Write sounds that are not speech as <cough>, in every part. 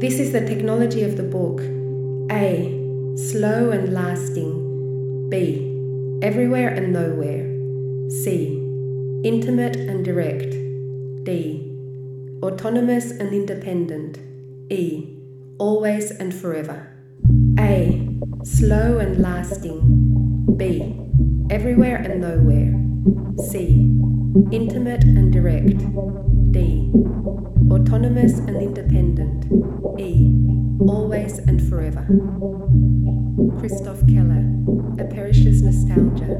This is the technology of the book. A. Slow and lasting. B. Everywhere and nowhere. C. Intimate and direct. D. Autonomous and independent. E. Always and forever. A. Slow and lasting. B. Everywhere and nowhere. C. Intimate and direct. D. Autonomous and independent. E. Always and forever. Christoph Keller, A Perisher's Nostalgia.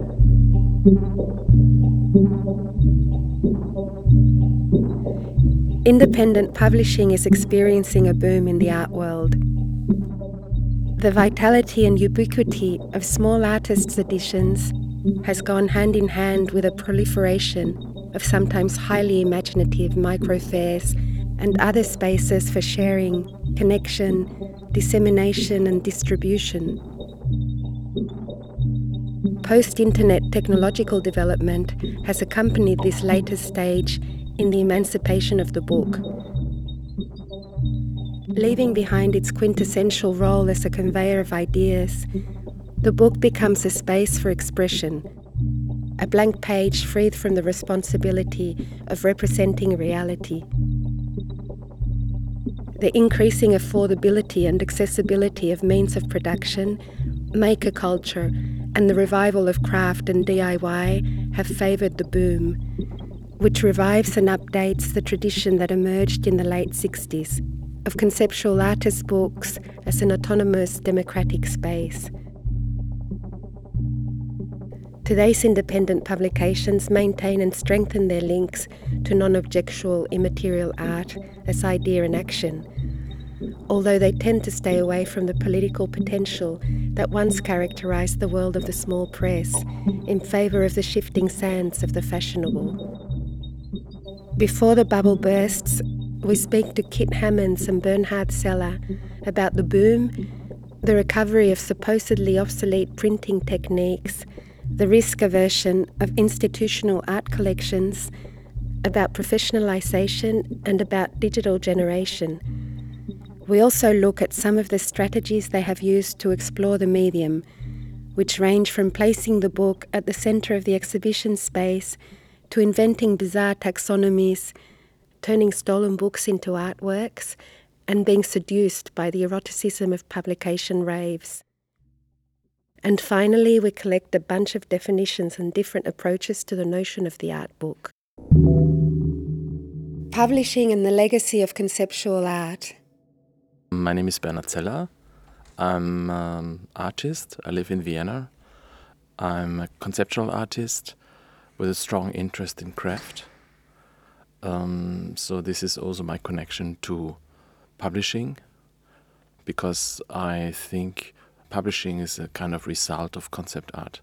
Independent publishing is experiencing a boom in the art world. The vitality and ubiquity of small artists' editions has gone hand in hand with a proliferation of sometimes highly imaginative microfairs and other spaces for sharing, connection, dissemination, and distribution. Post internet technological development has accompanied this later stage in the emancipation of the book. Leaving behind its quintessential role as a conveyor of ideas, the book becomes a space for expression, a blank page freed from the responsibility of representing reality. The increasing affordability and accessibility of means of production, maker culture, and the revival of craft and DIY have favoured the boom, which revives and updates the tradition that emerged in the late 60s of conceptual artist books as an autonomous democratic space. Today's independent publications maintain and strengthen their links to non objectual immaterial art as idea and action, although they tend to stay away from the political potential that once characterized the world of the small press in favor of the shifting sands of the fashionable. Before the bubble bursts, we speak to Kit Hammonds and Bernhard Cella about the boom, the recovery of supposedly obsolete printing techniques the risk aversion of institutional art collections, about professionalisation, and about digital generation. We also look at some of the strategies they have used to explore the medium, which range from placing the book at the centre of the exhibition space to inventing bizarre taxonomies, turning stolen books into artworks, and being seduced by the eroticism of publication raves. And finally, we collect a bunch of definitions and different approaches to the notion of the art book. Publishing and the legacy of conceptual art. My name is Bernhard Cella. I'm an artist. I live in Vienna. I'm a conceptual artist with a strong interest in craft. Um, so, this is also my connection to publishing because I think publishing is a kind of result of concept art,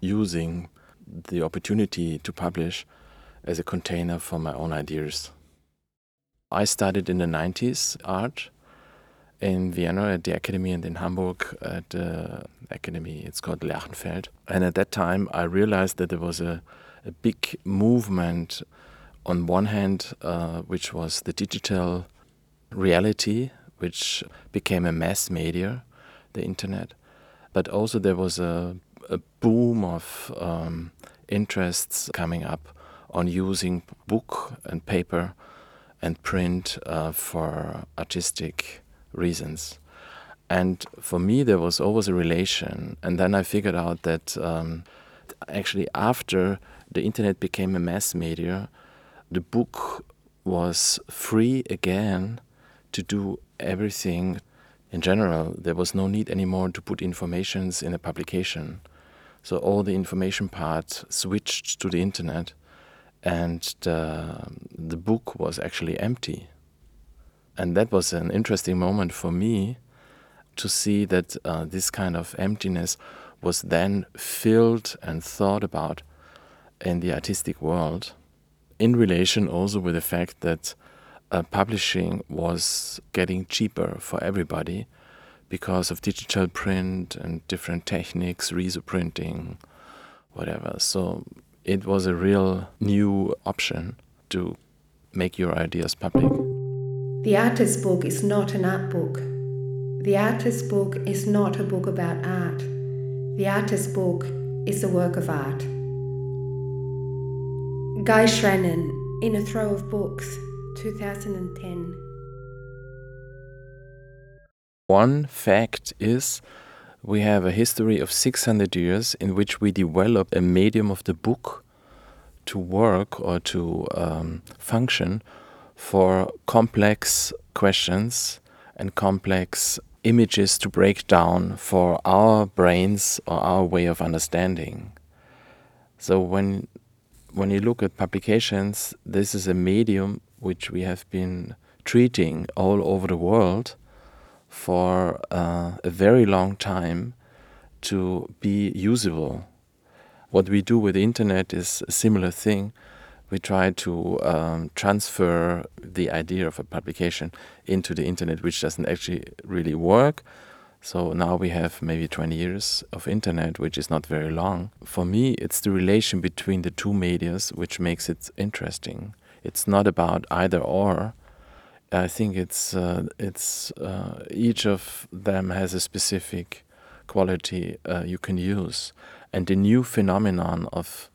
using the opportunity to publish as a container for my own ideas. I studied in the 90s art in Vienna at the Academy and in Hamburg at the Academy. It's called Lerchenfeld. And at that time, I realized that there was a, a big movement on one hand, uh, which was the digital reality, which became a mass media the internet. But also there was a, a boom of um, interests coming up on using book and paper and print uh, for artistic reasons. And for me, there was always a relation. And then I figured out that um, actually, after the internet became a mass media, the book was free again to do everything in general, there was no need anymore to put informations in a publication. So all the information part switched to the internet, and the, the book was actually empty. And that was an interesting moment for me to see that uh, this kind of emptiness was then filled and thought about in the artistic world, in relation also with the fact that uh, publishing was getting cheaper for everybody because of digital print and different techniques, printing, whatever. So it was a real new option to make your ideas public. The artist's book is not an art book. The artist's book is not a book about art. The artist's book is a work of art. Guy Schraenen, In a Throw of Books, 2010. One fact is we have a history of 600 years in which we develop a medium of the book to work or to um, function for complex questions and complex images to break down for our brains or our way of understanding. So when when you look at publications, this is a medium which we have been treating all over the world for uh, a very long time to be usable. What we do with the internet is a similar thing. We try to um, transfer the idea of a publication into the internet, which doesn't actually really work. So now we have maybe 20 years of internet, which is not very long. For me, it's the relation between the two medias which makes it interesting. It's not about either or. I think it's uh, it's uh, each of them has a specific quality uh, you can use, and the new phenomenon of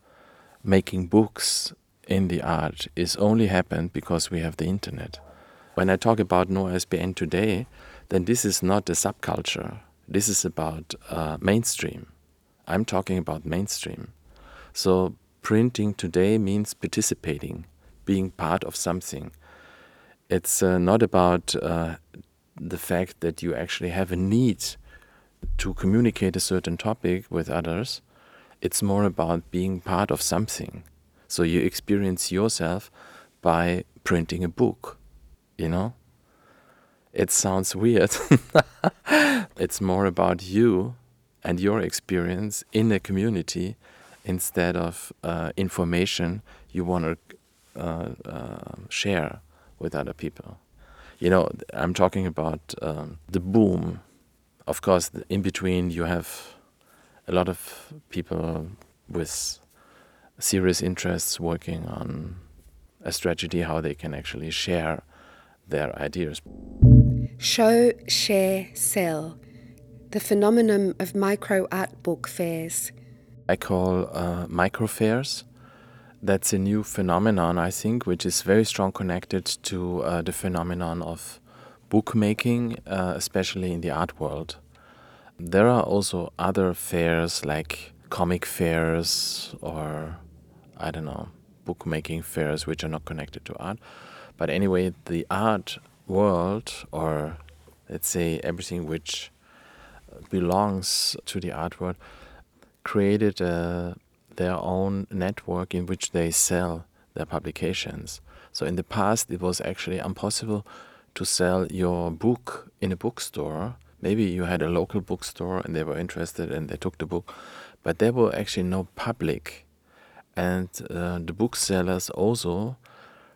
making books in the art is only happened because we have the internet. When I talk about no ISBN today, then this is not a subculture. This is about uh, mainstream. I'm talking about mainstream. So printing today means participating, being part of something. It's uh, not about uh, the fact that you actually have a need to communicate a certain topic with others. It's more about being part of something. So you experience yourself by printing a book, you know? It sounds weird. <laughs> it's more about you and your experience in a community instead of uh, information you want to share with other people. You know, I'm talking about um, the boom. Of course, in between, you have a lot of people with serious interests working on a strategy how they can actually share their ideas. Show, share, sell. The phenomenon of micro art book fairs. I call uh, micro fairs. That's a new phenomenon, I think, which is very strong connected to uh, the phenomenon of bookmaking, uh, especially in the art world. There are also other fairs like comic fairs or, I don't know, bookmaking fairs which are not connected to art. But anyway, the art world, or let's say everything which belongs to the art world, created uh, their own network in which they sell their publications. So in the past, it was actually impossible to sell your book in a bookstore. Maybe you had a local bookstore and they were interested and they took the book, but there were actually no public. And uh, the booksellers also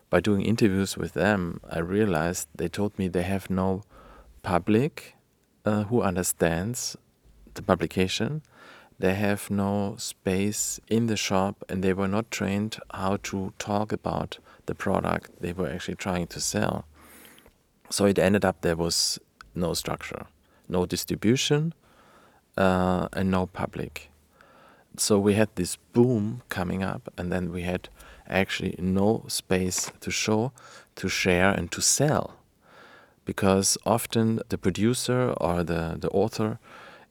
by doing interviews with them, I realized they told me they have no public uh, who understands the publication. They have no space in the shop and they were not trained how to talk about the product they were actually trying to sell. So it ended up there was no structure, no distribution, uh, and no public. So we had this boom coming up, and then we had actually no space to show, to share, and to sell. Because often the producer or the, the author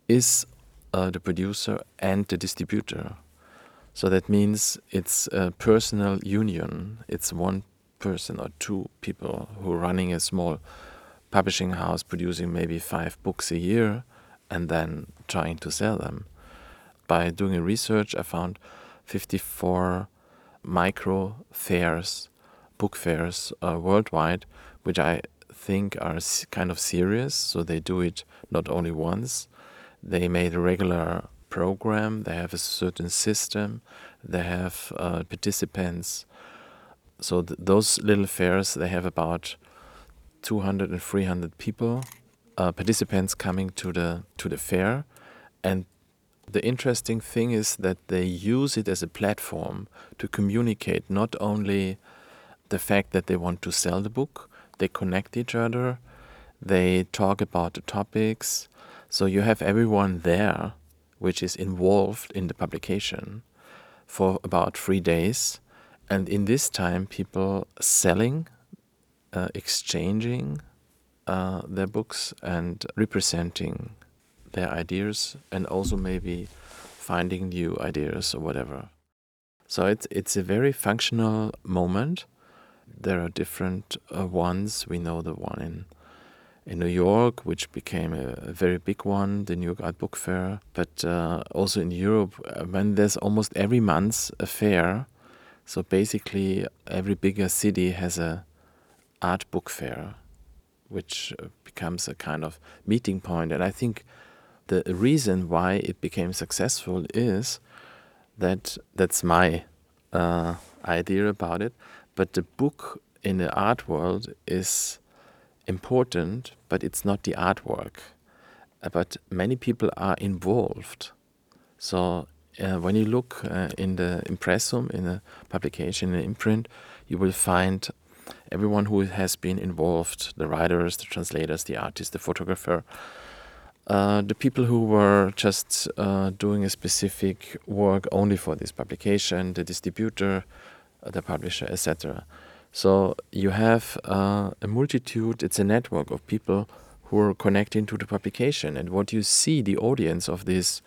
is uh, the producer and the distributor. So that means it's a personal union. It's one person or two people who are running a small publishing house producing maybe five books a year and then trying to sell them. By doing a research, I found 54 micro fairs, book fairs uh, worldwide, which I think are kind of serious. So they do it not only once, they made a regular program, they have a certain system, they have uh, participants. So th- those little fairs, they have about 200 and 300 people, uh, participants coming to the to the fair, and the interesting thing is that they use it as a platform to communicate not only the fact that they want to sell the book, They connect each other. They talk about the topics. So you have everyone there, which is involved in the publication for about three days. And in this time, people selling, uh, exchanging uh, their books, and representing their ideas, and also maybe finding new ideas or whatever. So it's it's a very functional moment. There are different uh, ones. We know the one in in New York, which became a, a, very big one, the New York Art Book Fair. But uh, also in Europe, uh, when there's almost every month a fair, so basically every bigger city has a art book fair, which uh, becomes a kind of meeting point. And I think the reason why it became successful is that that's my uh, idea about it. But the book in the art world is important, but it's not the artwork. Uh, but many people are involved. So uh, when you look uh, in the impressum, in a publication, in an imprint, you will find everyone who has been involved the writers, the translators, the artists, the photographer. Uh, the people who were just uh, doing a specific work only for this publication, the distributor, the publisher, etc. So you have uh, a multitude, it's a network of people who are connecting to the publication. And what you see, the audience of these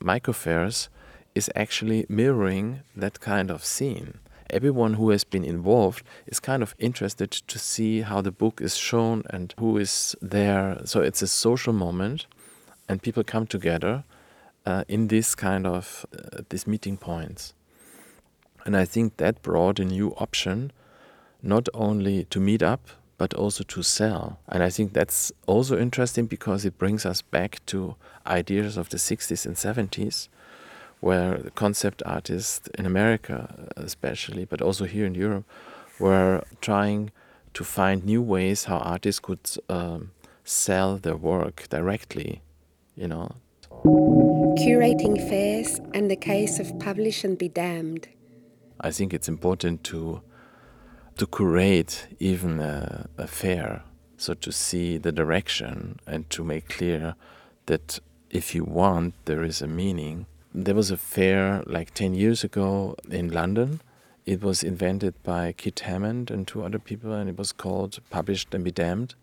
microfairs, is actually mirroring that kind of scene. Everyone who has been involved is kind of interested to see how the book is shown and who is there. So it's a social moment, and people come together uh, in this kind of uh, these meeting points. And I think that brought a new option not only to meet up, but also to sell. And I think that's also interesting because it brings us back to ideas of the 60s and 70s, where the concept artists in America, especially, but also here in Europe, were trying to find new ways how artists could um, sell their work directly, you know. Curating fairs and the case of Publish and Be Damned. I think it's important to to curate even a, a fair, so to see the direction and to make clear that if you want, there is a meaning. There was a fair like 10 years ago in London. It was invented by Kit Hammond and two other people, and it was called Published and Be Damned.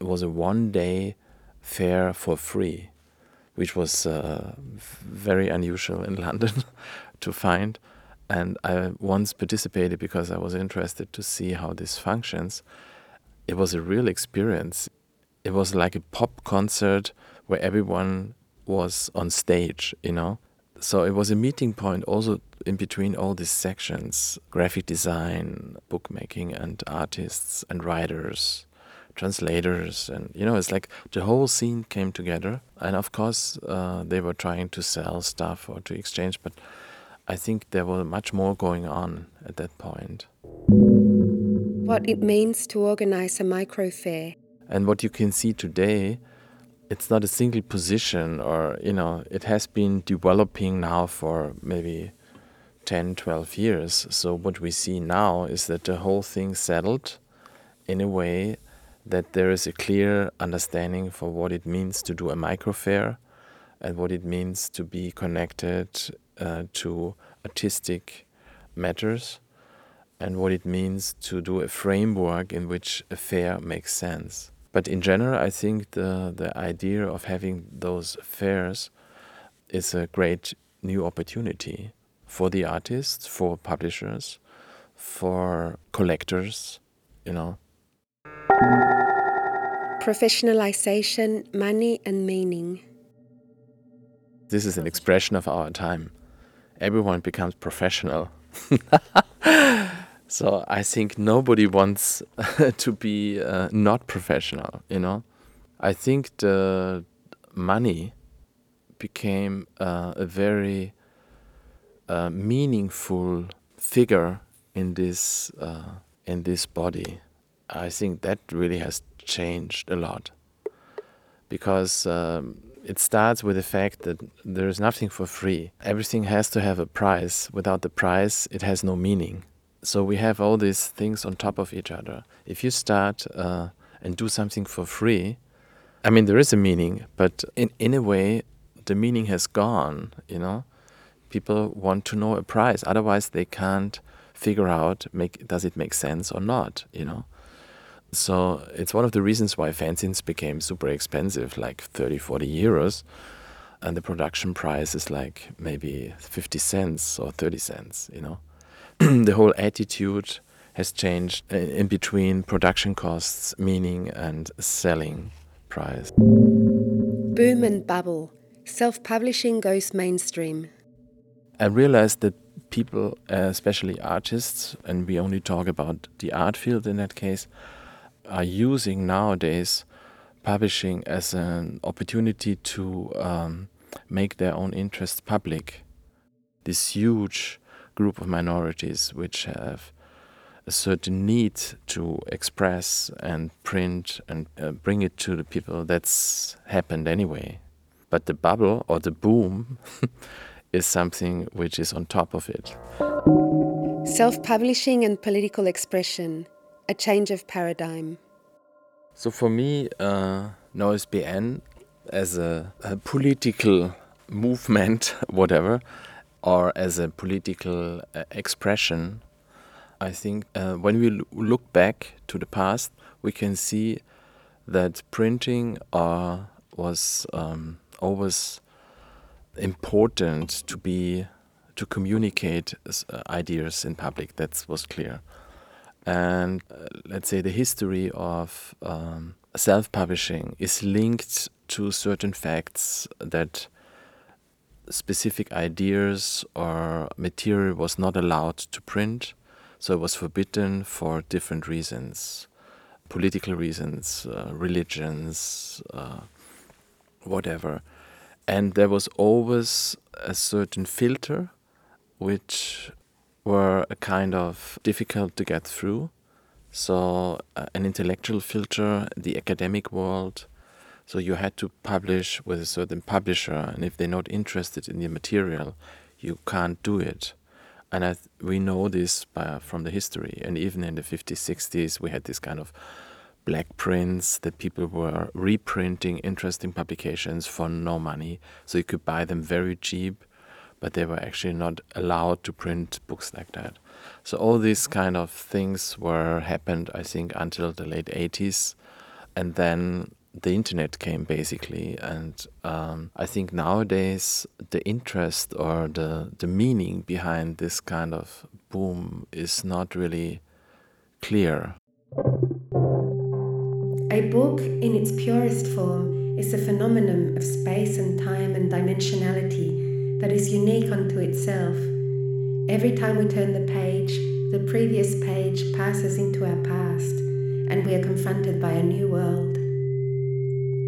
It was a one day fair for free, which was uh, very unusual in <laughs> London to find. And I once participated because I was interested to see how this functions. It was a real experience. It was like a pop concert where everyone was on stage, you know. So it was a meeting point also in between all these sections graphic design, bookmaking, and artists and writers, translators. And, you know, it's like the whole scene came together. And of course, uh, they were trying to sell stuff or to exchange, but I think there was much more going on at that point. What it means to organize a micro fair. And what you can see today, it's not a single position, or, you know, it has been developing now for maybe 10, 12 years. So what we see now is that the whole thing settled in a way that there is a clear understanding for what it means to do a micro fair and what it means to be connected uh, to artistic matters and what it means to do a framework in which a fair makes sense. But in general, I think the, the idea of having those fairs is a great new opportunity for the artists, for publishers, for collectors, you know. Professionalization, money, and meaning. This is an expression of our time. Everyone becomes professional. <laughs> so I think nobody wants <laughs> to be uh, not professional, you know. I think the money became uh, a very uh, meaningful figure in this uh, in this body. I think that really has changed a lot because um, it starts with the fact that there is nothing for free. Everything has to have a price. Without the price, it has no meaning. So we have all these things on top of each other. If you start uh, and do something for free, I mean, there is a meaning, but in, in a way, the meaning has gone, you know? People want to know a price, otherwise, they can't figure out make, does it make sense or not, you know? So it's one of the reasons why fanzines became super expensive, like 30, 40 euros. And the production price is like maybe 50 cents or 30 cents, you know? <clears throat> the whole attitude has changed uh, in between production costs, meaning, and selling price. Boom and bubble. Self publishing goes mainstream. I realized that people, uh, especially artists, and we only talk about the art field in that case, are using nowadays publishing as an opportunity to um, make their own interests public. This huge group of minorities which have a certain need to express and print and uh, bring it to the people, that's happened anyway. But the bubble or the boom <laughs> is something which is on top of it. Self publishing and political expression, a change of paradigm. So for me, uh, No-ISBN as a, a political movement, <laughs> whatever, or as a political uh, expression I think uh, when we look back to the past, we can see that printing uh, was um, always important to be to communicate uh, ideas in public. That was clear. And uh, let's say the history of um, self-publishing is linked to certain facts that specific ideas or material was not allowed to print so it was forbidden for different reasons political reasons, uh, religions, uh, whatever. And there was always a certain filter which were a kind of difficult to get through. So, uh, an intellectual filter, the academic world. So, you had to publish with a certain publisher, and if they're not interested in your material, you can't do it and th- we know this by, from the history. And even in the 50s, 60s, we had this kind of black prints that people were reprinting interesting publications for no money. So you could buy them very cheap, but they were actually not allowed to print books like that. So all these kind of things were happened, I think, until the late 80s. And then the internet came basically, and um, I think nowadays the interest or the the meaning behind this kind of boom is not really clear. A book, in its purest form, is a phenomenon of space and time and dimensionality that is unique unto itself. Every time we turn the page, the previous page passes into our past, and we are confronted by a new world.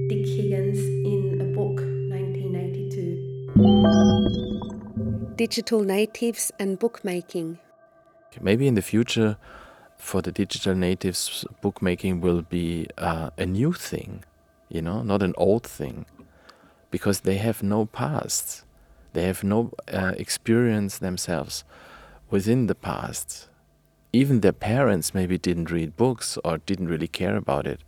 Dick Higgins in a book, 1982. Digital natives and bookmaking. Maybe in the future, for the digital natives, bookmaking will be uh, a new thing, you know, not an old thing, because they have no past. They have no uh, experience themselves within the past. Even their parents maybe didn't read books or didn't really care about it.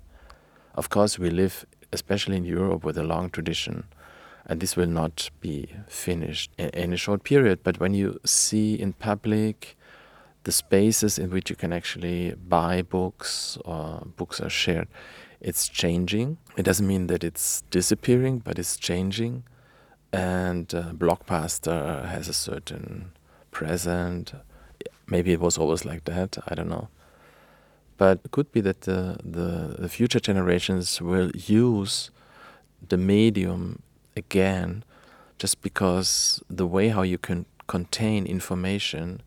Of course, we live especially in Europe with a long tradition. And this will not be finished in, in a short period. But when you see in public the spaces in which you can actually buy books or books are shared, it's changing. It doesn't mean that it's disappearing, but it's changing. And uh, Blockbuster has a certain present. Maybe it was always like that. I don't know. But it could be that the, the, the future generations will use the medium again just because the way how you can contain information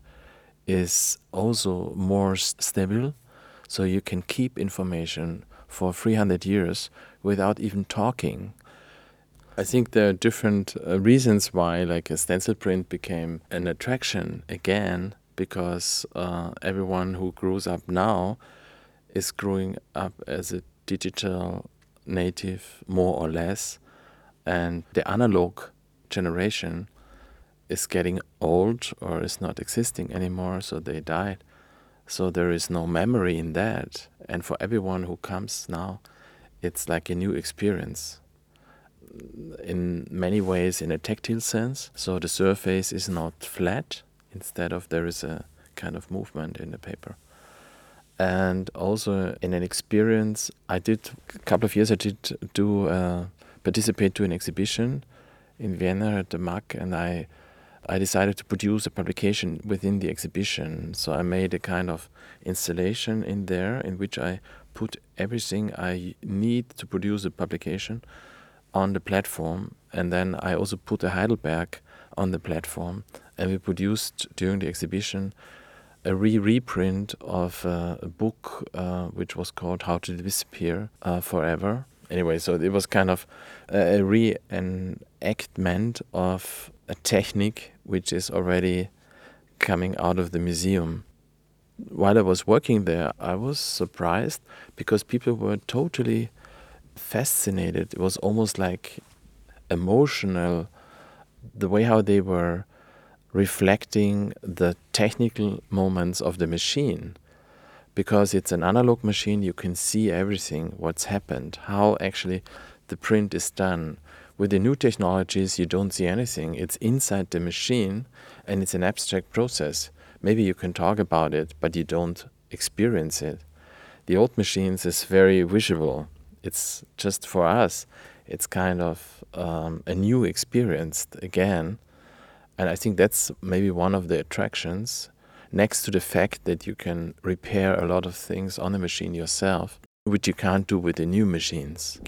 is also more stable so you can keep information for 300 years without even talking i think there are different uh, reasons why like a stencil print became an attraction again because uh, everyone who grows up now is growing up as a digital native, more or less, and the analog generation is getting old or is not existing anymore, so they died. So there is no memory in that. And for everyone who comes now, it's like a new experience in many ways in a tactile sense. So the surface is not flat, instead of there is a kind of movement in the paper. And also in an experience, I did a couple of years. I did do uh, participate to an exhibition in Vienna at the MAK, and I I decided to produce a publication within the exhibition. So I made a kind of installation in there in which I put everything I need to produce a publication on the platform, and then I also put a Heidelberg on the platform, and we produced during the exhibition a re reprint of uh, a book uh, which was called How to Disappear uh, Forever. Anyway, so it was kind of a reenactment of a technique which is already coming out of the museum. While I was working there, I was surprised because people were totally fascinated. It was almost like emotional the way how they were reflecting the technical moments of the machine. Because it's an analog machine you can see everything what's happened how actually the print is done. With the new technologies you don't see anything. It's inside the machine and it's an abstract process. Maybe you can talk about it but you don't experience it. The old machines is very visual it's just for us, it's kind of um, a new experience again. And I think that's maybe one of the attractions, next to the fact that you can repair a lot of things on a machine yourself, which you can't do with the new machines.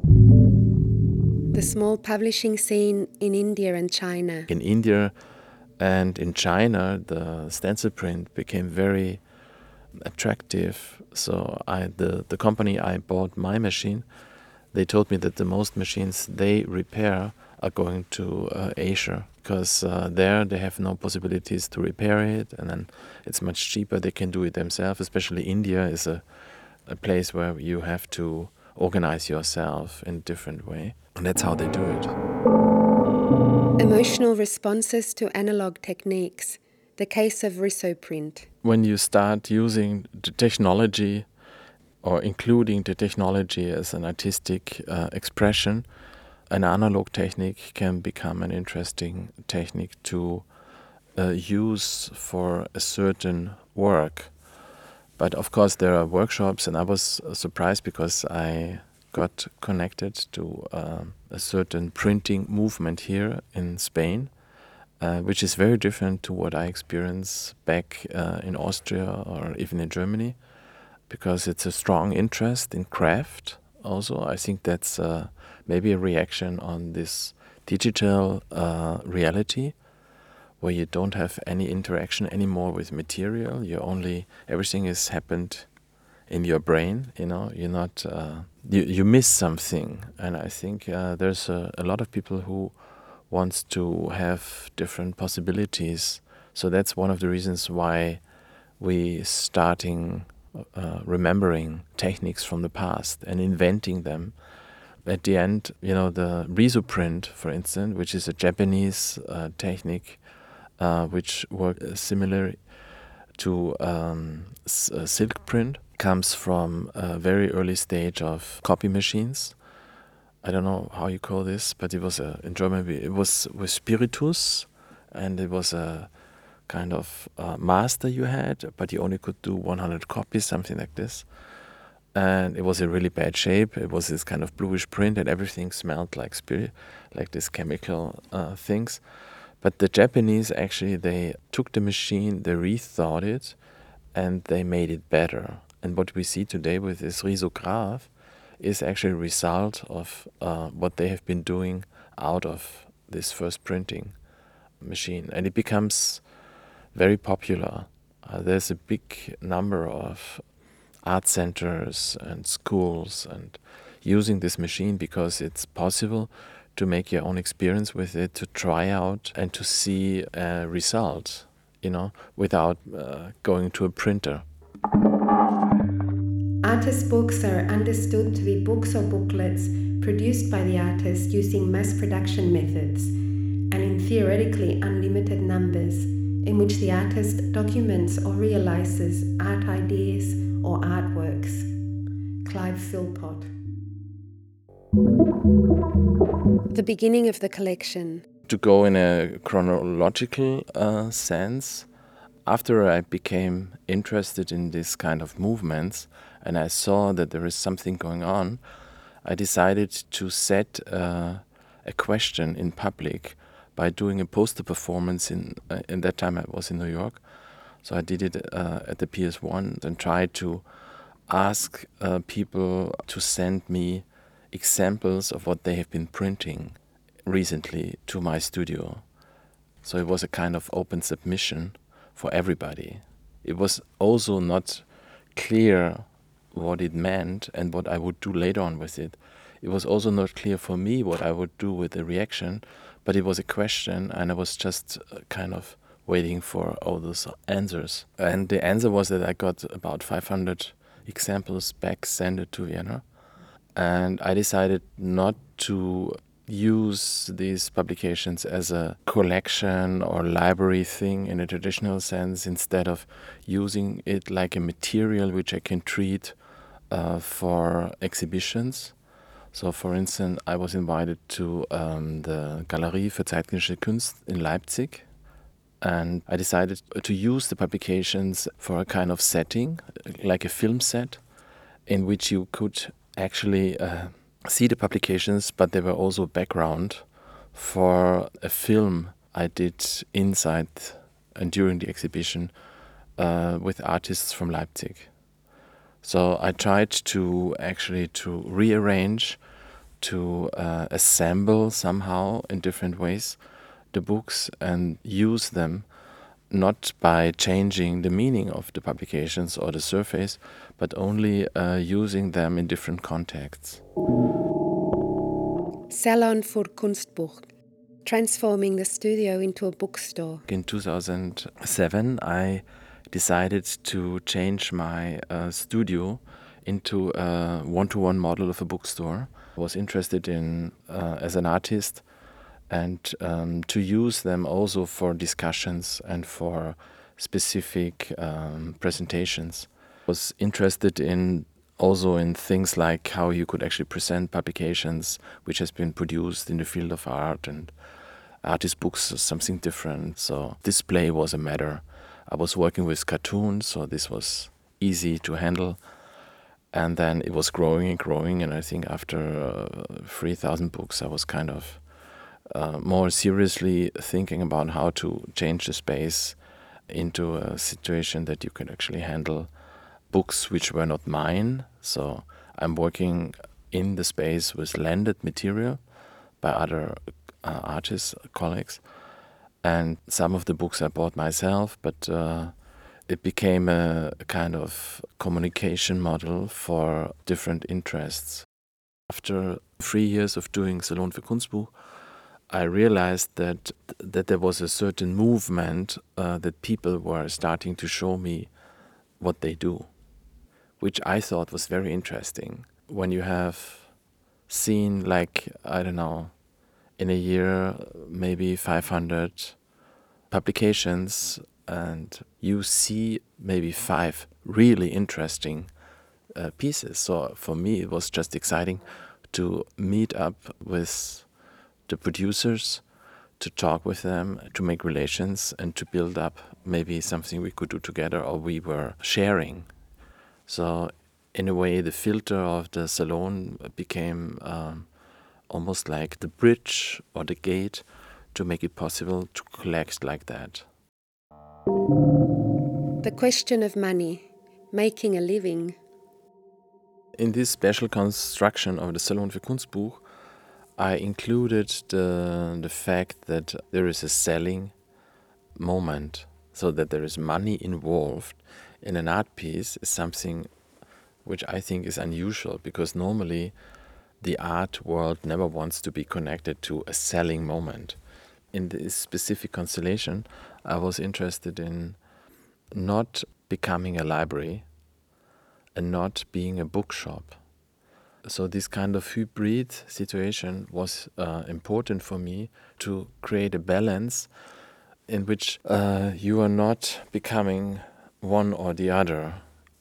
The small publishing scene in India and China. In India and in China, the stencil print became very attractive. So I, the, the company I bought my machine they told me that the most machines they repair are going to uh, Asia because uh, there they have no possibilities to repair it, and then it's much cheaper. They can do it themselves. Especially India is a a place where you have to organize yourself in a different way, and that's how they do it. Emotional responses to analog techniques. The case of Risoprint. When you start using the technology or including the technology as an artistic uh, expression, an analog technique can become an interesting technique to uh, use for a certain work. But of course, there are workshops, and I was surprised because I got connected to uh, a certain printing movement here in Spain, uh, which is very different to what I experienced back uh, in Austria or even in Germany because it's a strong interest in craft. Also, I think that's uh, maybe a reaction on this digital uh, reality where you don't have any interaction anymore with material. You only everything is happened in your brain. You know, you're not uh, you you miss something, and I think uh, there's a, a lot of people who wants to have different possibilities. So that's one of the reasons why we starting uh, remembering techniques from the past and inventing them. At the end, you know, the riso print, for instance, which is a Japanese uh, technique uh, which works uh, similar to um, uh, silk print, comes from a very early stage of copy machines. I don't know how you call this, but it was a, in German, it was with spiritus, and it was a kind of uh, master you had, but you only could do 100 copies, something like this. And it was in really bad shape. It was this kind of bluish print, and everything smelled like spirit, like these chemical uh, things. But the Japanese actually they took the machine, they rethought it, and they made it better. And what we see today with this risograph is actually a result of uh, what they have been doing out of this first printing machine, and it becomes very popular. Uh, there's a big number of art centers and schools and using this machine because it's possible to make your own experience with it, to try out and to see a result, you know, without uh, going to a printer. Artist books are understood to be books or booklets produced by the artist using mass production methods and in theoretically unlimited numbers in which the artist documents or realizes art ideas or artworks. Clive Phillpot. The beginning of the collection. To go in a chronological uh, sense, after I became interested in this kind of movements and I saw that there is something going on, I decided to set uh, a question in public by doing a poster performance. In uh, in that time I was in New York, so I did it uh, at the PS1 and tried to ask uh, people to send me examples of what they have been printing recently to my studio. So it was a kind of open submission for everybody. It was also not clear what it meant and what I would do later on with it. It was also not clear for me what I would do with the reaction, but it was a question and I was just uh, kind of waiting for all those answers. And the answer was that I got about 500 examples back sent to Vienna. And I decided not to use these publications as a collection or library thing in a traditional sense instead of using it like a material which I can treat uh, for exhibitions. So, for instance, I was invited to um, the Galerie für zeitgenössische Kunst in Leipzig, and I decided to use the publications for a kind of setting, like a film set, in which you could actually uh, see the publications, but they were also background for a film I did inside and during the exhibition uh, with artists from Leipzig. So I tried to actually to rearrange, to uh, assemble somehow in different ways the books and use them not by changing the meaning of the publications or the surface, but only uh, using them in different contexts. Salon für Kunstbuch, transforming the studio into a bookstore. In 2007, I decided to change my uh, studio into a one-to-one model of a bookstore. I was interested in uh, as an artist and um, to use them also for discussions and for specific um, presentations. I was interested in also in things like how you could actually present publications which has been produced in the field of art and artist books something different. So display was a matter. I was working with cartoons, so this was easy to handle. And then it was growing and growing, and I think after uh, 3,000 books, I was kind of uh, more seriously thinking about how to change the space into a situation that you can actually handle books which were not mine. So I'm working in the space with landed material by other uh, artists, colleagues and some of the books I bought myself, but uh, it became a, a, kind of communication model for different interests. After three years of doing Salon für Kunstbuch, I realized that that there was a certain movement uh, that people were starting to show me what they do, which I thought was very interesting. When you have seen, like I don't know, in a year maybe 500 publications and you see maybe five really interesting uh, pieces. So for me, it was just exciting to meet up with the producers, to talk with them, to make relations, and to build up maybe something we could do together or we were sharing. So, in a way, the filter of the salon became um, almost like the bridge or the gate to make it possible to collect like that. The question of money, making a living. In this special construction of the Salon für Kunstbuch, I included the, the fact that there is a selling moment, so that there is money involved in an art piece is something which I think is unusual because normally the art world never wants to be connected to a selling moment. In this specific constellation, I was interested in not becoming a library and not being a bookshop. So, this kind of hybrid situation was uh, important for me to create a balance in which uh, you are not becoming one or the other,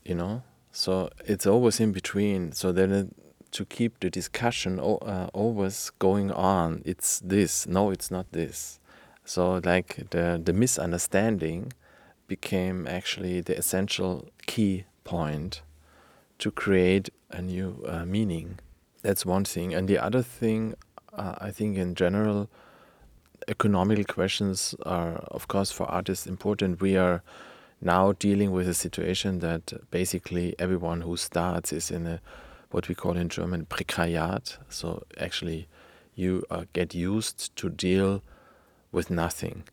you know. So it's always in between. So then to keep the discussion uh, always going on, it's this. No, it's not this. So like the the misunderstanding became actually the essential key point to create a new uh, meaning. That's one thing. And the other thing, uh, I think in general, economical questions are, of course, for artists important. We are now dealing with a situation that basically everyone who starts is in a what we call in German Prekariat. So actually, you uh, get used to deal with nothing.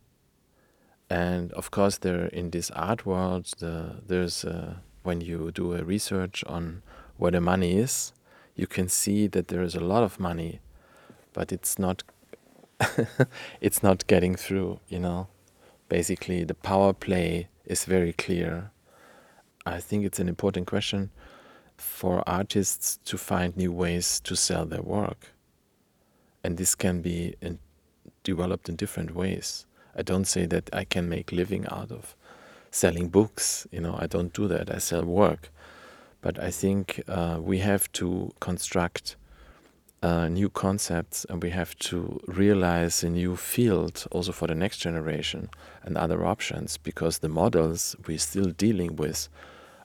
And of course, there in this art world, the, there's a, when you do a research on where the money is, you can see that there is a lot of money, but it's not <laughs> it's not getting through, you know. Basically, the power play is very clear. I think it's an important question for artists to find new ways to sell their work. And this can be in, developed in different ways. I don't say that I can make living out of selling books, you know, I don't do that. I sell work. But I think uh, we have to construct uh, new concepts and we have to realize a new field also for the next generation and other options because the models we're still dealing with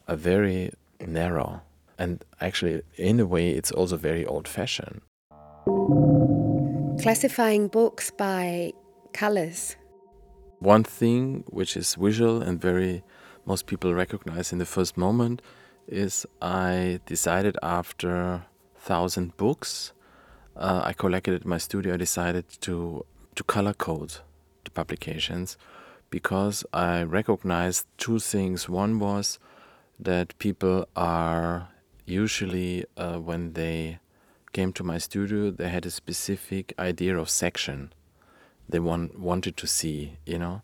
are very narrow and actually in a way it's also very old fashioned classifying books by colors. One thing which is visual and very most people recognize in the first moment is i decided after thousand books uh, I collected in my studio, I decided to to color code the publications because I recognized two things. One was that people are usually uh, when they came to my studio, they had a specific idea of section they want, wanted to see, you know.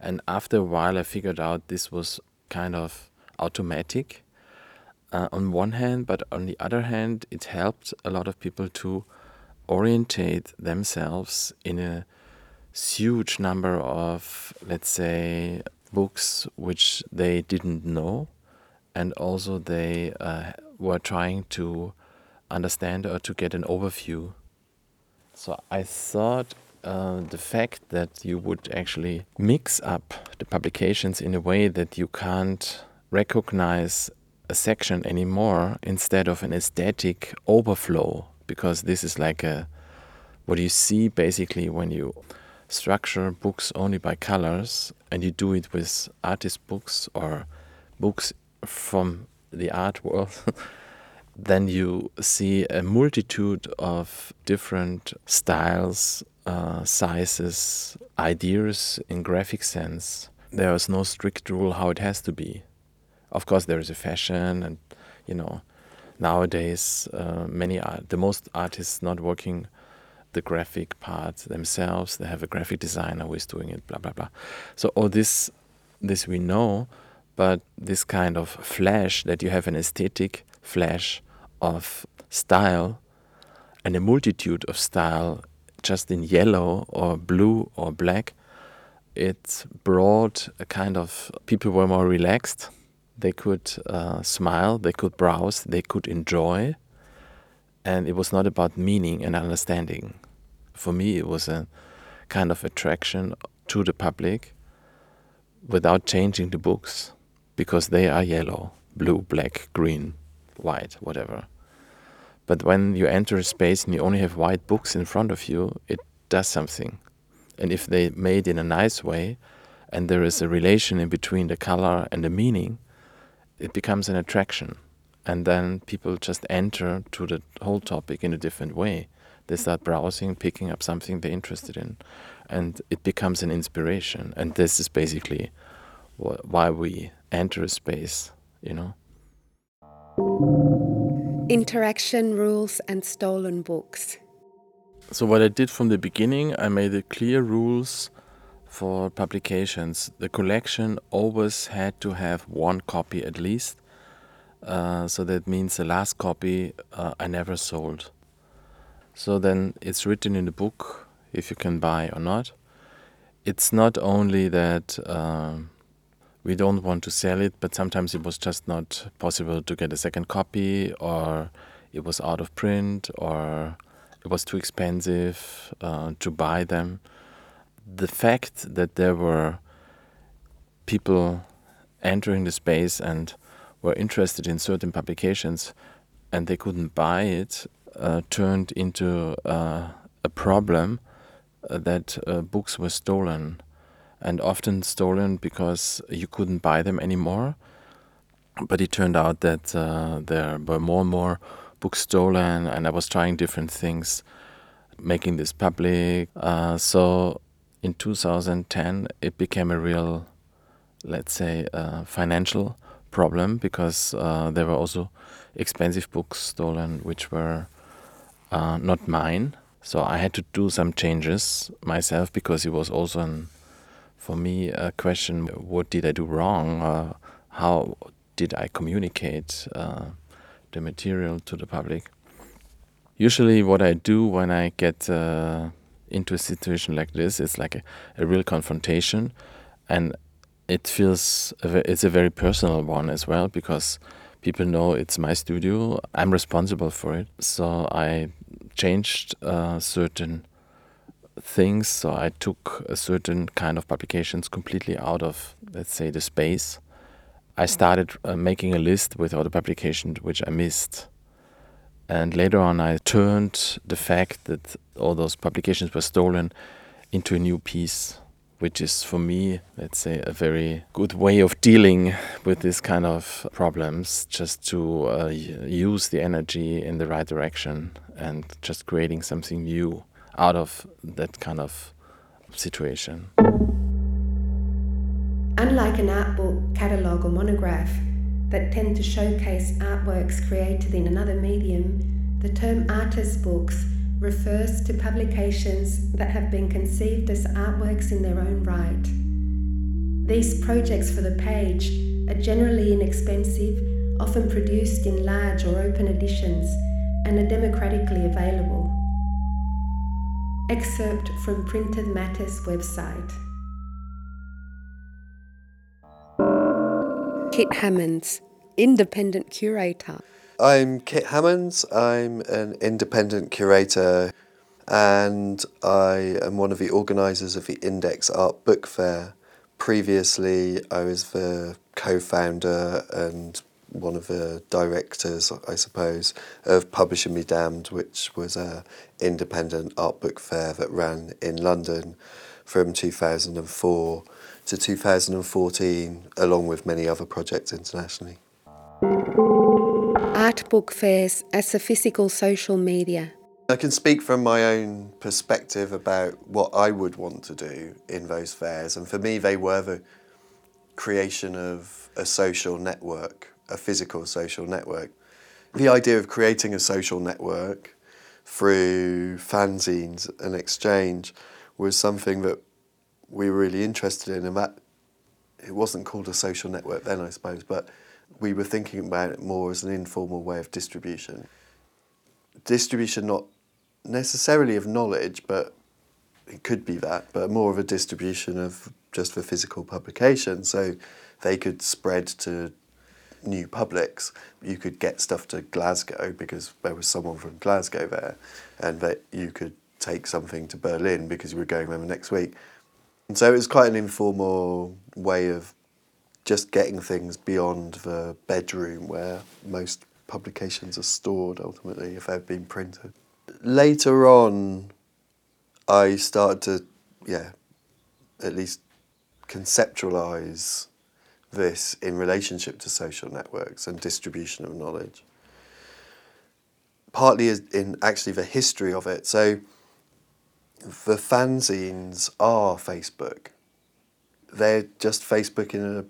And after a while, I figured out this was kind of automatic uh, on one hand, but on the other hand, it helped a lot of people to orientate themselves in a huge number of, let's say, books which they didn't know, and also they uh, were trying to understand or to get an overview. So I thought uh, the fact that you would actually mix up the publications in a way that you can't recognize a section anymore instead of an aesthetic overflow because this is like a what you see basically when you structure books only by colors and you do it with artist books or books from the art world <laughs> then you see a multitude of different styles uh, sizes ideas in graphic sense. There is no strict rule how it has to be. Of course there is a fashion and you know nowadays uh, many art, the most artists not working the graphic part themselves. They have a graphic designer who is doing it blah blah blah. So all this this we know but this kind of flash that you have an aesthetic flash of style and a multitude of style just in yellow or blue or black it brought a kind of people were more relaxed. They could uh, smile, they could browse, they could enjoy, and it was not about meaning and understanding. For me, it was a kind of attraction to the public without changing the books because they are yellow, blue, black, green, white, whatever. But when you enter a space and you only have white books in front of you, it does something. And if they made in a nice way, and there is a relation in between the color and the meaning, it becomes an attraction. And then people just enter to the whole topic in a different way. They start browsing, picking up something they're interested in, and it becomes an inspiration. And this is basically wh why we enter a space, you know. Interaction rules and stolen books. So, what I did from the beginning, I made it clear rules for publications. The collection always had to have one copy at least. Uh, so that means the last copy uh, I never sold. So then it's written in the book if you can buy or not. It's not only that um, we don't want to sell it, but sometimes it was just not possible to get a second copy, or it was out of print, or it was too expensive uh, to buy them. The fact that there were people entering the space and were interested in certain publications and they couldn't buy it uh, turned into uh, a problem uh, that uh, books were stolen and often stolen because you couldn't buy them anymore. But it turned out that uh, there were more and more books stolen, and I was trying different things, making this public. Uh, so in 2010, it became a real, let's say, uh, financial problem because uh, there were also expensive books stolen, which were uh, not mine. So I had to do some changes myself because it was also an for me a question what did I do wrong? Uh, how did I communicate uh, the material to the public? Usually, what I do when I get uh, into a situation like this is like a, a real confrontation, and it feels it's a very personal one as well because people know it's my studio. I'm responsible for it, so I changed uh, certain things. So I took a certain kind of publications completely out of, let's say, the space. I started uh, making a list with all the publications which I missed. And later on, I turned the fact that all those publications were stolen into a new piece, which is for me, let's say, a very good way of dealing with this kind of problems, just to uh, use the energy in the right direction and just creating something new out of that kind of situation. Unlike an art book, catalogue, or monograph that tend to showcase artworks created in another medium, the term artist books refers to publications that have been conceived as artworks in their own right. These projects for the page are generally inexpensive, often produced in large or open editions, and are democratically available. Excerpt from Printed Matter's website. Kit Hammonds, independent curator. I'm Kit Hammonds. I'm an independent curator and I am one of the organisers of the Index Art Book Fair. Previously, I was the co founder and one of the directors, I suppose, of Publishing Be Damned, which was a independent art book fair that ran in London from 2004 to 2014, along with many other projects internationally. Art book fairs as a physical social media. I can speak from my own perspective about what I would want to do in those fairs, and for me, they were the creation of a social network a physical social network. The idea of creating a social network through fanzines and exchange was something that we were really interested in, and that it wasn't called a social network then, I suppose, but we were thinking about it more as an informal way of distribution. Distribution, not necessarily of knowledge, but it could be that, but more of a distribution of just for physical publication. So they could spread to new publics, you could get stuff to Glasgow because there was someone from Glasgow there, and that you could take something to Berlin because you were going there next week. And so it was quite an informal way of just getting things beyond the bedroom where most publications are stored ultimately if they've been printed. Later on, I started to, yeah, at least conceptualize this in relationship to social networks and distribution of knowledge. Partly in actually the history of it. So the fanzines are Facebook. They're just Facebook in a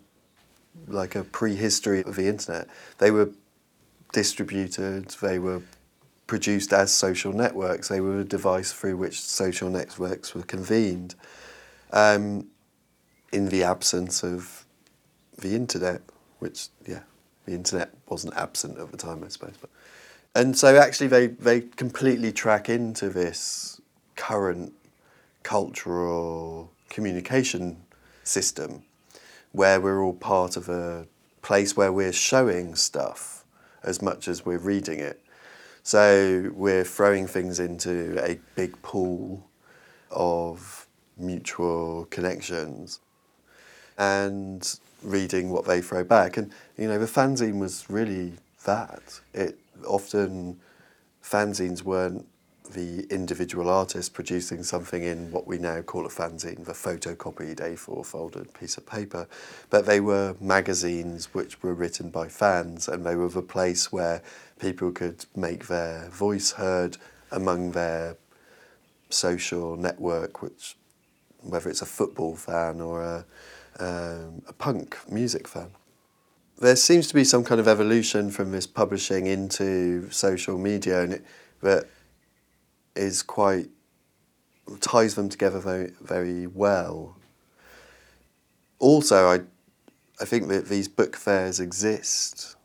like a prehistory of the internet. They were distributed, they were produced as social networks, they were a device through which social networks were convened. Um, in the absence of the internet, which yeah, the internet wasn't absent at the time, I suppose. But and so actually they they completely track into this current cultural communication system where we're all part of a place where we're showing stuff as much as we're reading it. So we're throwing things into a big pool of mutual connections and reading what they throw back. And you know, the fanzine was really that. It often fanzines weren't the individual artist producing something in what we now call a fanzine, the photocopied A4 folded piece of paper, but they were magazines which were written by fans and they were the place where people could make their voice heard among their social network, which whether it's a football fan or a, um, a punk music fan. There seems to be some kind of evolution from this publishing into social media, and it, that is quite ties them together very very well. Also, I I think that these book fairs exist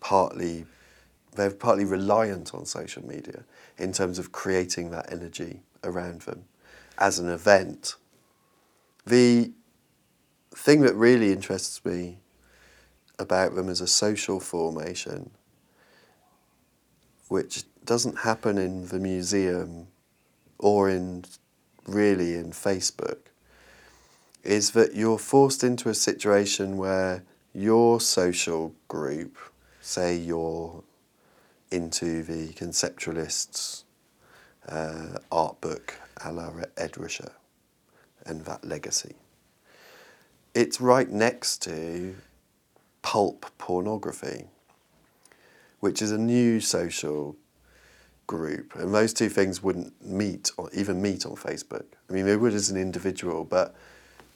partly they're partly reliant on social media in terms of creating that energy around them as an event. The thing that really interests me about them as a social formation, which doesn't happen in the museum or in really in Facebook, is that you're forced into a situation where your social group, say you're into the conceptualists' uh, art book a la Ed and that legacy. It's right next to pulp pornography, which is a new social group, and those two things wouldn't meet or even meet on Facebook. I mean, they would as an individual, but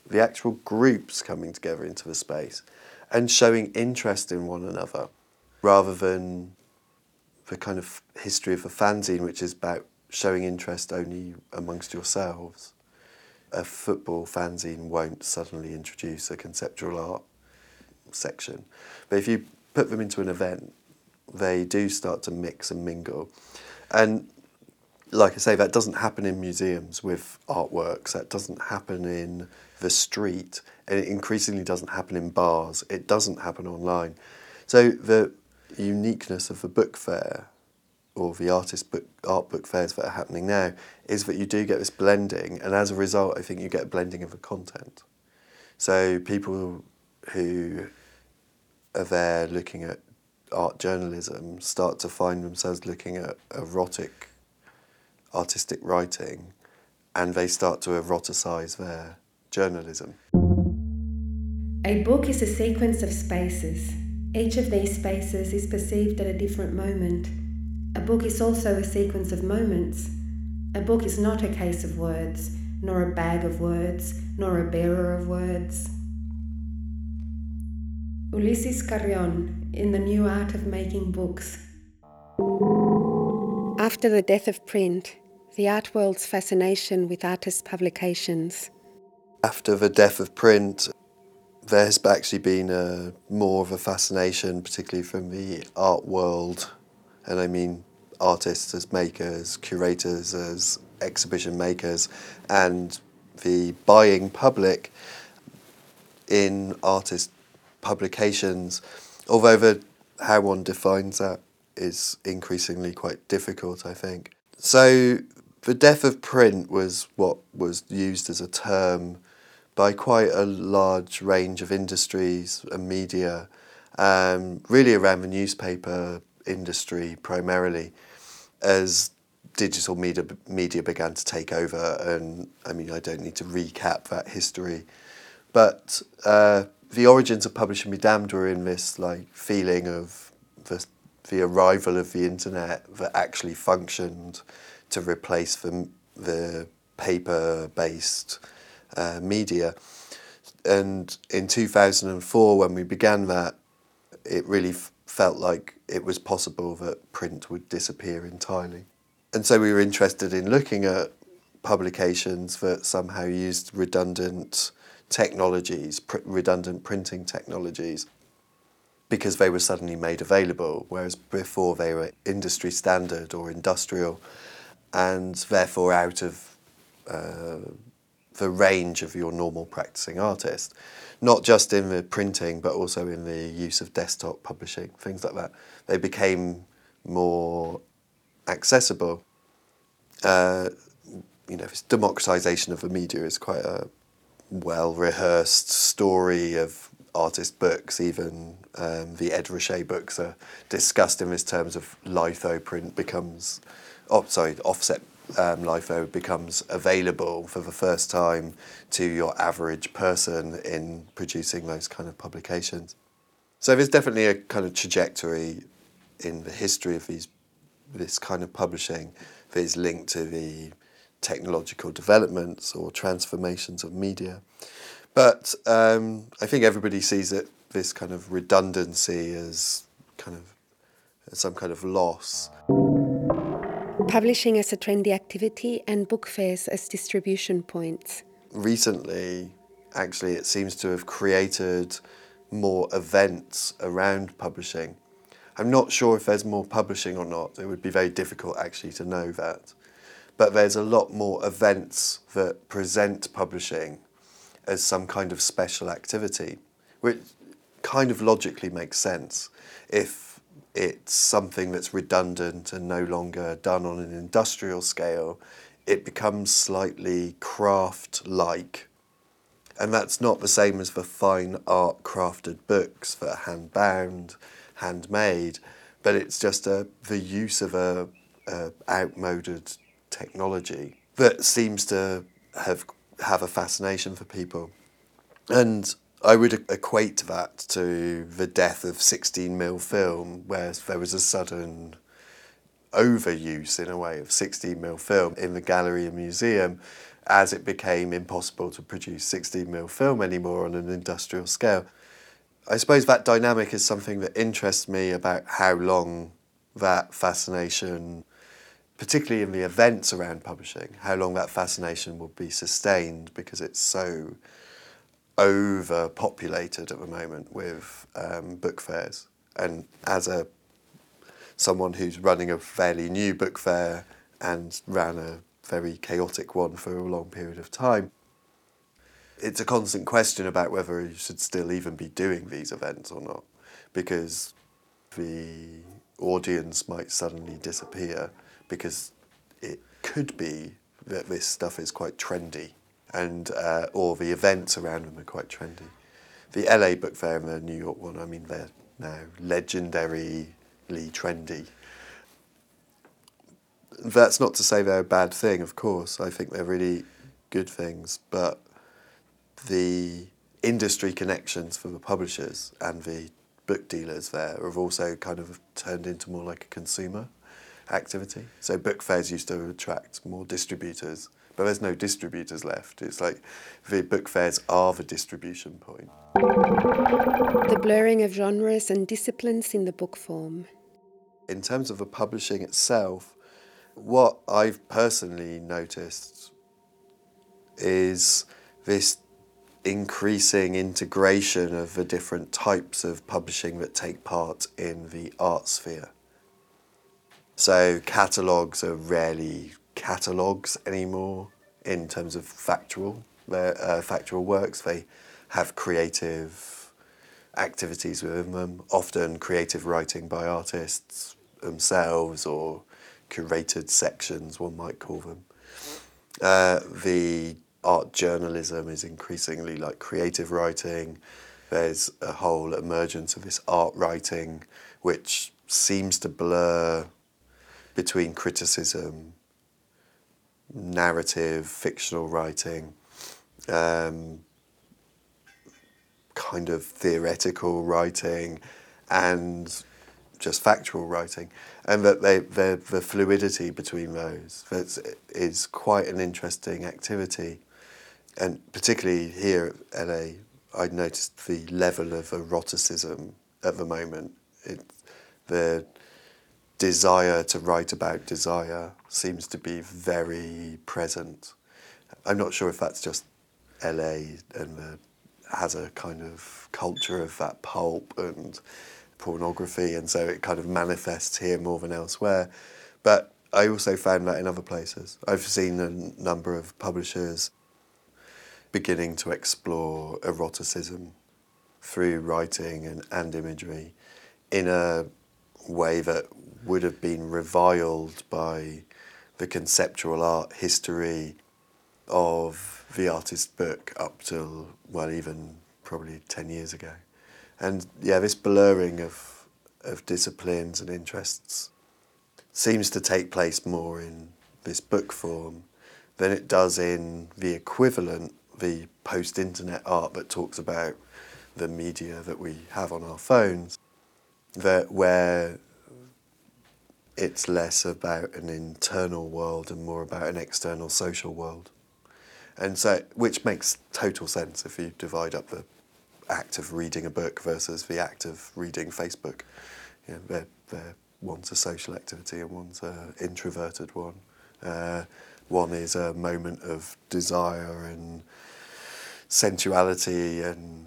the actual groups coming together into the space and showing interest in one another rather than the kind of history of a fanzine, which is about showing interest only amongst yourselves. A football fanzine won't suddenly introduce a conceptual art section. But if you put them into an event, they do start to mix and mingle. And like I say, that doesn't happen in museums with artworks, that doesn't happen in the street, and it increasingly doesn't happen in bars, it doesn't happen online. So the uniqueness of the book fair or the artist book art book fairs that are happening now is that you do get this blending and as a result I think you get a blending of the content. So people who are there looking at art journalism start to find themselves looking at erotic artistic writing and they start to eroticize their journalism. A book is a sequence of spaces. Each of these spaces is perceived at a different moment. A book is also a sequence of moments. A book is not a case of words, nor a bag of words, nor a bearer of words. Ulises Carrión in The New Art of Making Books. After the death of print, the art world's fascination with artist publications. After the death of print, there has actually been a, more of a fascination, particularly from the art world, and I mean artists as makers, curators as exhibition makers, and the buying public in artist publications, although the, how one defines that is increasingly quite difficult, I think. So the death of print was what was used as a term by quite a large range of industries and media, um, really around the newspaper industry primarily, as digital media media began to take over. And I mean, I don't need to recap that history, but uh, the origins of publishing be damned were in this like feeling of the the arrival of the internet that actually functioned to replace the the paper based uh, media. And in 2004, when we began that, it really felt like it was possible that print would disappear entirely. And so we were interested in looking at publications that somehow used redundant technologies, pr- redundant printing technologies, because they were suddenly made available, whereas before they were industry standard or industrial and therefore out of uh, the range of your normal practicing artist, not just in the printing but also in the use of desktop publishing, things like that. They became more accessible. Uh, you know, this democratization of the media is quite a well rehearsed story of artist books. Even um, the Ed Ruscha books are discussed in this terms of litho print becomes, oh sorry, offset um, litho becomes available for the first time to your average person in producing those kind of publications. So there's definitely a kind of trajectory in the history of these this kind of publishing that is linked to the technological developments or transformations of media. But um, I think everybody sees it this kind of redundancy as kind of some kind of loss. Publishing as a trendy activity and book fairs as distribution points. Recently, actually, it seems to have created more events around publishing. I'm not sure if there's more publishing or not. It would be very difficult actually to know that. But there's a lot more events that present publishing as some kind of special activity, which kind of logically makes sense if it's something that's redundant and no longer done on an industrial scale, it becomes slightly craft like. And that's not the same as the fine art crafted books that are hand bound, handmade, but it's just a, the use of a, a outmoded technology that seems to have have a fascination for people. And I would equate that to the death of 16 mil film, where there was a sudden overuse, in a way, of 16 mil film in the gallery and museum as it became impossible to produce 16 mil film anymore on an industrial scale. I suppose that dynamic is something that interests me about how long that fascination, particularly in the events around publishing, how long that fascination will be sustained because it's so overpopulated at the moment with um, book fairs. And as a someone who's running a fairly new book fair and ran a very chaotic one for a long period of time, it's a constant question about whether you should still even be doing these events or not, because the audience might suddenly disappear because it could be that this stuff is quite trendy, and uh, or the events around them are quite trendy. The LA Book Fair and the New York one, I mean, they're now legendarily trendy. That's not to say they're a bad thing, of course. I think they're really good things, but the industry connections for the publishers and the book dealers there have also kind of turned into more like a consumer activity. So book fairs used to attract more distributors, but there's no distributors left. It's like the book fairs are the distribution point. The blurring of genres and disciplines in the book form. In terms of the publishing itself, what I've personally noticed is this increasing integration of the different types of publishing that take part in the art sphere. So catalogues are rarely catalogues anymore in terms of factual, uh, factual works. They have creative activities within them, often creative writing by artists themselves or curated sections, one might call them. Uh, the art journalism is increasingly like creative writing. There's a whole emergence of this art writing, which seems to blur between criticism, narrative, fictional writing, um, kind of theoretical writing, and just factual writing, and that they, the fluidity between those is quite an interesting activity and particularly here at LA, I noticed the level of eroticism at the moment. It, the desire to write about desire seems to be very present. I'm not sure if that's just LA and the, has a kind of culture of that pulp and pornography, and so it kind of manifests here more than elsewhere. But I also found that in other places. I've seen a number of publishers beginning to explore eroticism through writing and, and imagery in a way that would have been reviled by the conceptual art history of the artist's book up till, well, even probably 10 years ago. And yeah, this blurring of, of disciplines and interests seems to take place more in this book form than it does in the equivalent, the post internet art that talks about the media that we have on our phones, that where it's less about an internal world and more about an external social world. And so, which makes total sense if you divide up the act of reading a book versus the act of reading Facebook. You know, they're, they're, one's a social activity and one's an introverted one. Uh, one is a moment of desire and sensuality and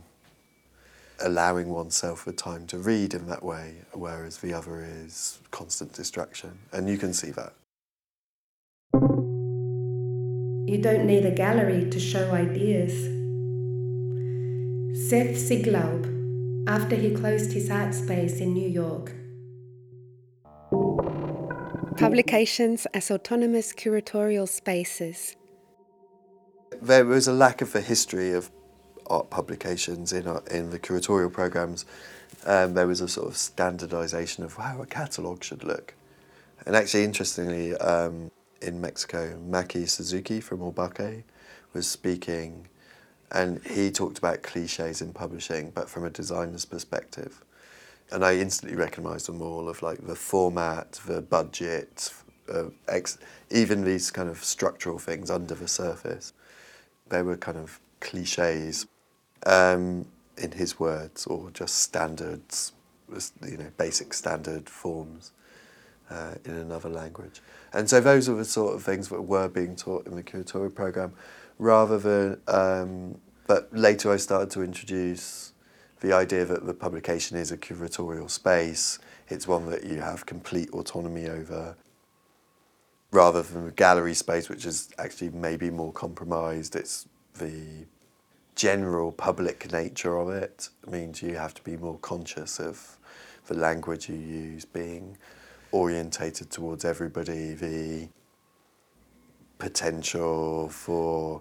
allowing oneself the time to read in that way, whereas the other is constant distraction. And you can see that. You don't need a gallery to show ideas. Seth Siegelaub, after he closed his art space in New York. Publications as autonomous curatorial spaces. There was a lack of a history of art publications in, our, in the curatorial programs, um, there was a sort of standardization of how a catalogue should look. And actually, interestingly, um, in Mexico, Maki Suzuki from Åbäke was speaking, and he talked about cliches in publishing, but from a designer's perspective. And I instantly recognised them all of like the format, the budget, uh, ex- even these kind of structural things under the surface. They were kind of cliches um, in his words, or just standards, you know, basic standard forms uh, in another language. And so those are the sort of things that were being taught in the curatorial program, rather than. Um, but later, I started to introduce the idea that the publication is a curatorial space. It's one that you have complete autonomy over, rather than a gallery space, which is actually maybe more compromised. It's the general public nature of it means you have to be more conscious of the language you use being orientated towards everybody, the potential for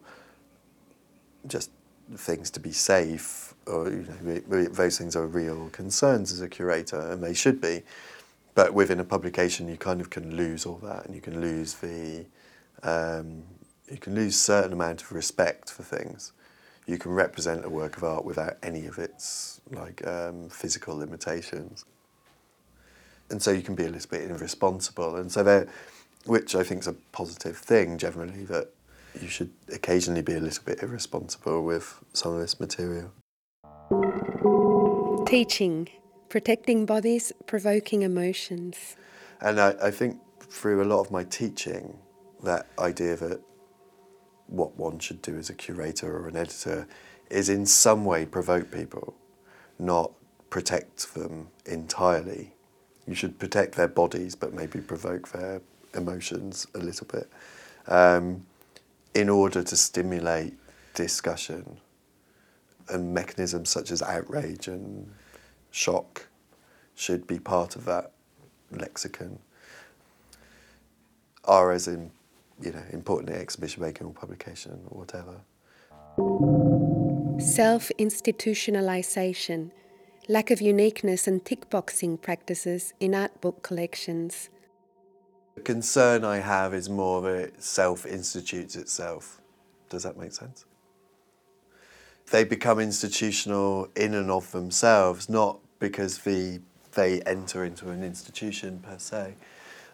just things to be safe, or you know, those things are real concerns as a curator, and they should be. But within a publication, you kind of can lose all that, and you can lose the, um, you can lose certain amount of respect for things you can represent a work of art without any of its like um, physical limitations. And so you can be a little bit irresponsible. And so there, which I think is a positive thing generally, that you should occasionally be a little bit irresponsible with some of this material. Teaching, protecting bodies, provoking emotions. And I, I think through a lot of my teaching, that idea that what one should do as a curator or an editor is in some way provoke people, not protect them entirely. You should protect their bodies, but maybe provoke their emotions a little bit um, in order to stimulate discussion and mechanisms such as outrage and shock should be part of that lexicon. Are as in you know, important exhibition making or publication or whatever. Self institutionalization, lack of uniqueness and tick boxing practices in art book collections. The concern I have is more that it self institutes itself. Does that make sense? They become institutional in and of themselves, not because the, they enter into an institution per se.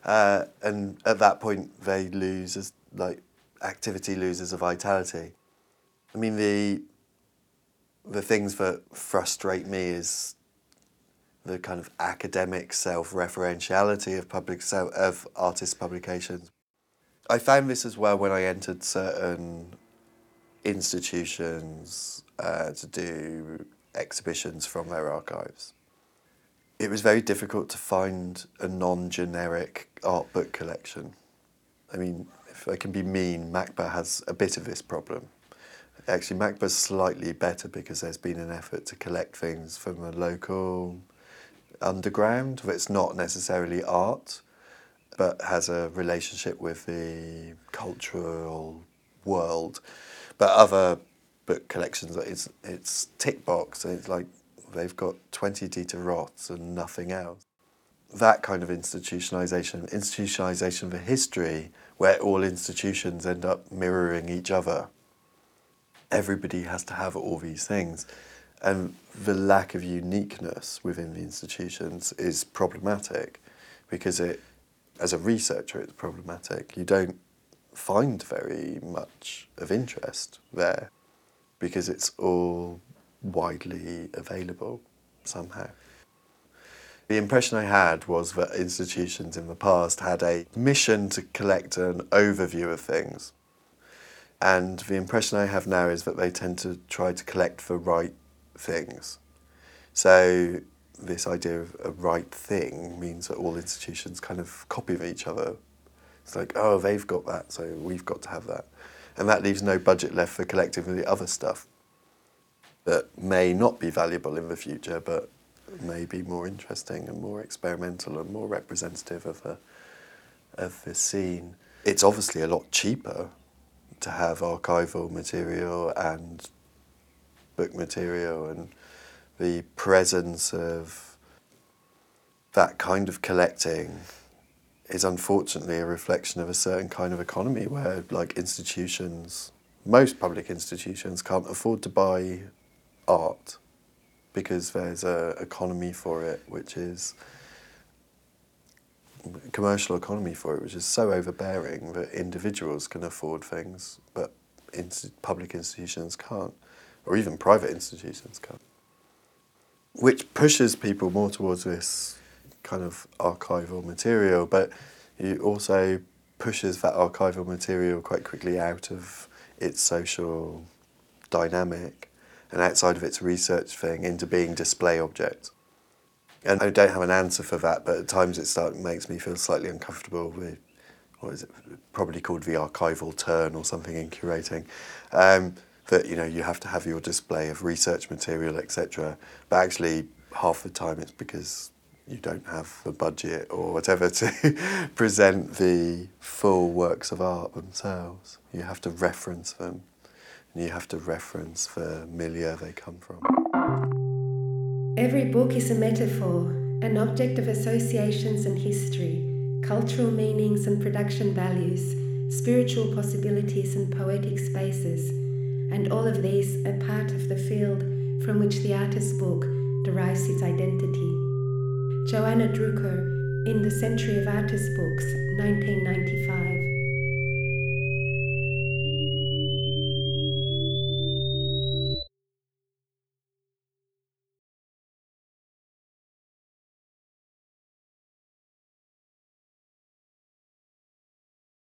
Uh, and at that point, they lose as like activity loses a vitality. I mean, the the things that frustrate me is the kind of academic self-referentiality of public of artist publications. I found this as well when I entered certain institutions uh, to do exhibitions from their archives it was very difficult to find a non-generic art book collection. I mean, if I can be mean, MACBA has a bit of this problem. Actually, MACBA's slightly better because there's been an effort to collect things from a local underground. It's not necessarily art, but has a relationship with the cultural world. But other book collections, it's it's tick box. It's like they've got twenty Dieter Roths and nothing else. That kind of institutionalization, institutionalization for history, where all institutions end up mirroring each other. Everybody has to have all these things. And the lack of uniqueness within the institutions is problematic because it, as a researcher, it's problematic. You don't find very much of interest there because it's all widely available somehow. The impression I had was that institutions in the past had a mission to collect an overview of things. And the impression I have now is that they tend to try to collect the right things. So this idea of a right thing means that all institutions kind of copy of each other. It's like, oh, they've got that, so we've got to have that. And that leaves no budget left for collecting the other stuff that may not be valuable in the future, but may be more interesting and more experimental and more representative of the, of the scene. It's obviously a lot cheaper to have archival material and book material and the presence of that kind of collecting is unfortunately a reflection of a certain kind of economy where like institutions most public institutions can't afford to buy art because there's a economy for it which is commercial economy for it which is so overbearing that individuals can afford things but public institutions can't or even private institutions can't. Which pushes people more towards this kind of archival material, but it also pushes that archival material quite quickly out of its social dynamic and outside of its research thing into being display objects. And I don't have an answer for that, but at times it start, makes me feel slightly uncomfortable with, what is it, probably called the archival turn or something in curating. Um, that you know you have to have your display of research material, etc. But actually, half the time it's because you don't have the budget or whatever <laughs> to present the full works of art themselves. You have to reference them, and you have to reference the milieu they come from. Every book is a metaphor, an object of associations and history, cultural meanings and production values, spiritual possibilities and poetic spaces and all of these are part of the field from which the artist's book derives its identity. Johanna Drucker, in The Century of Artist Books, 1995.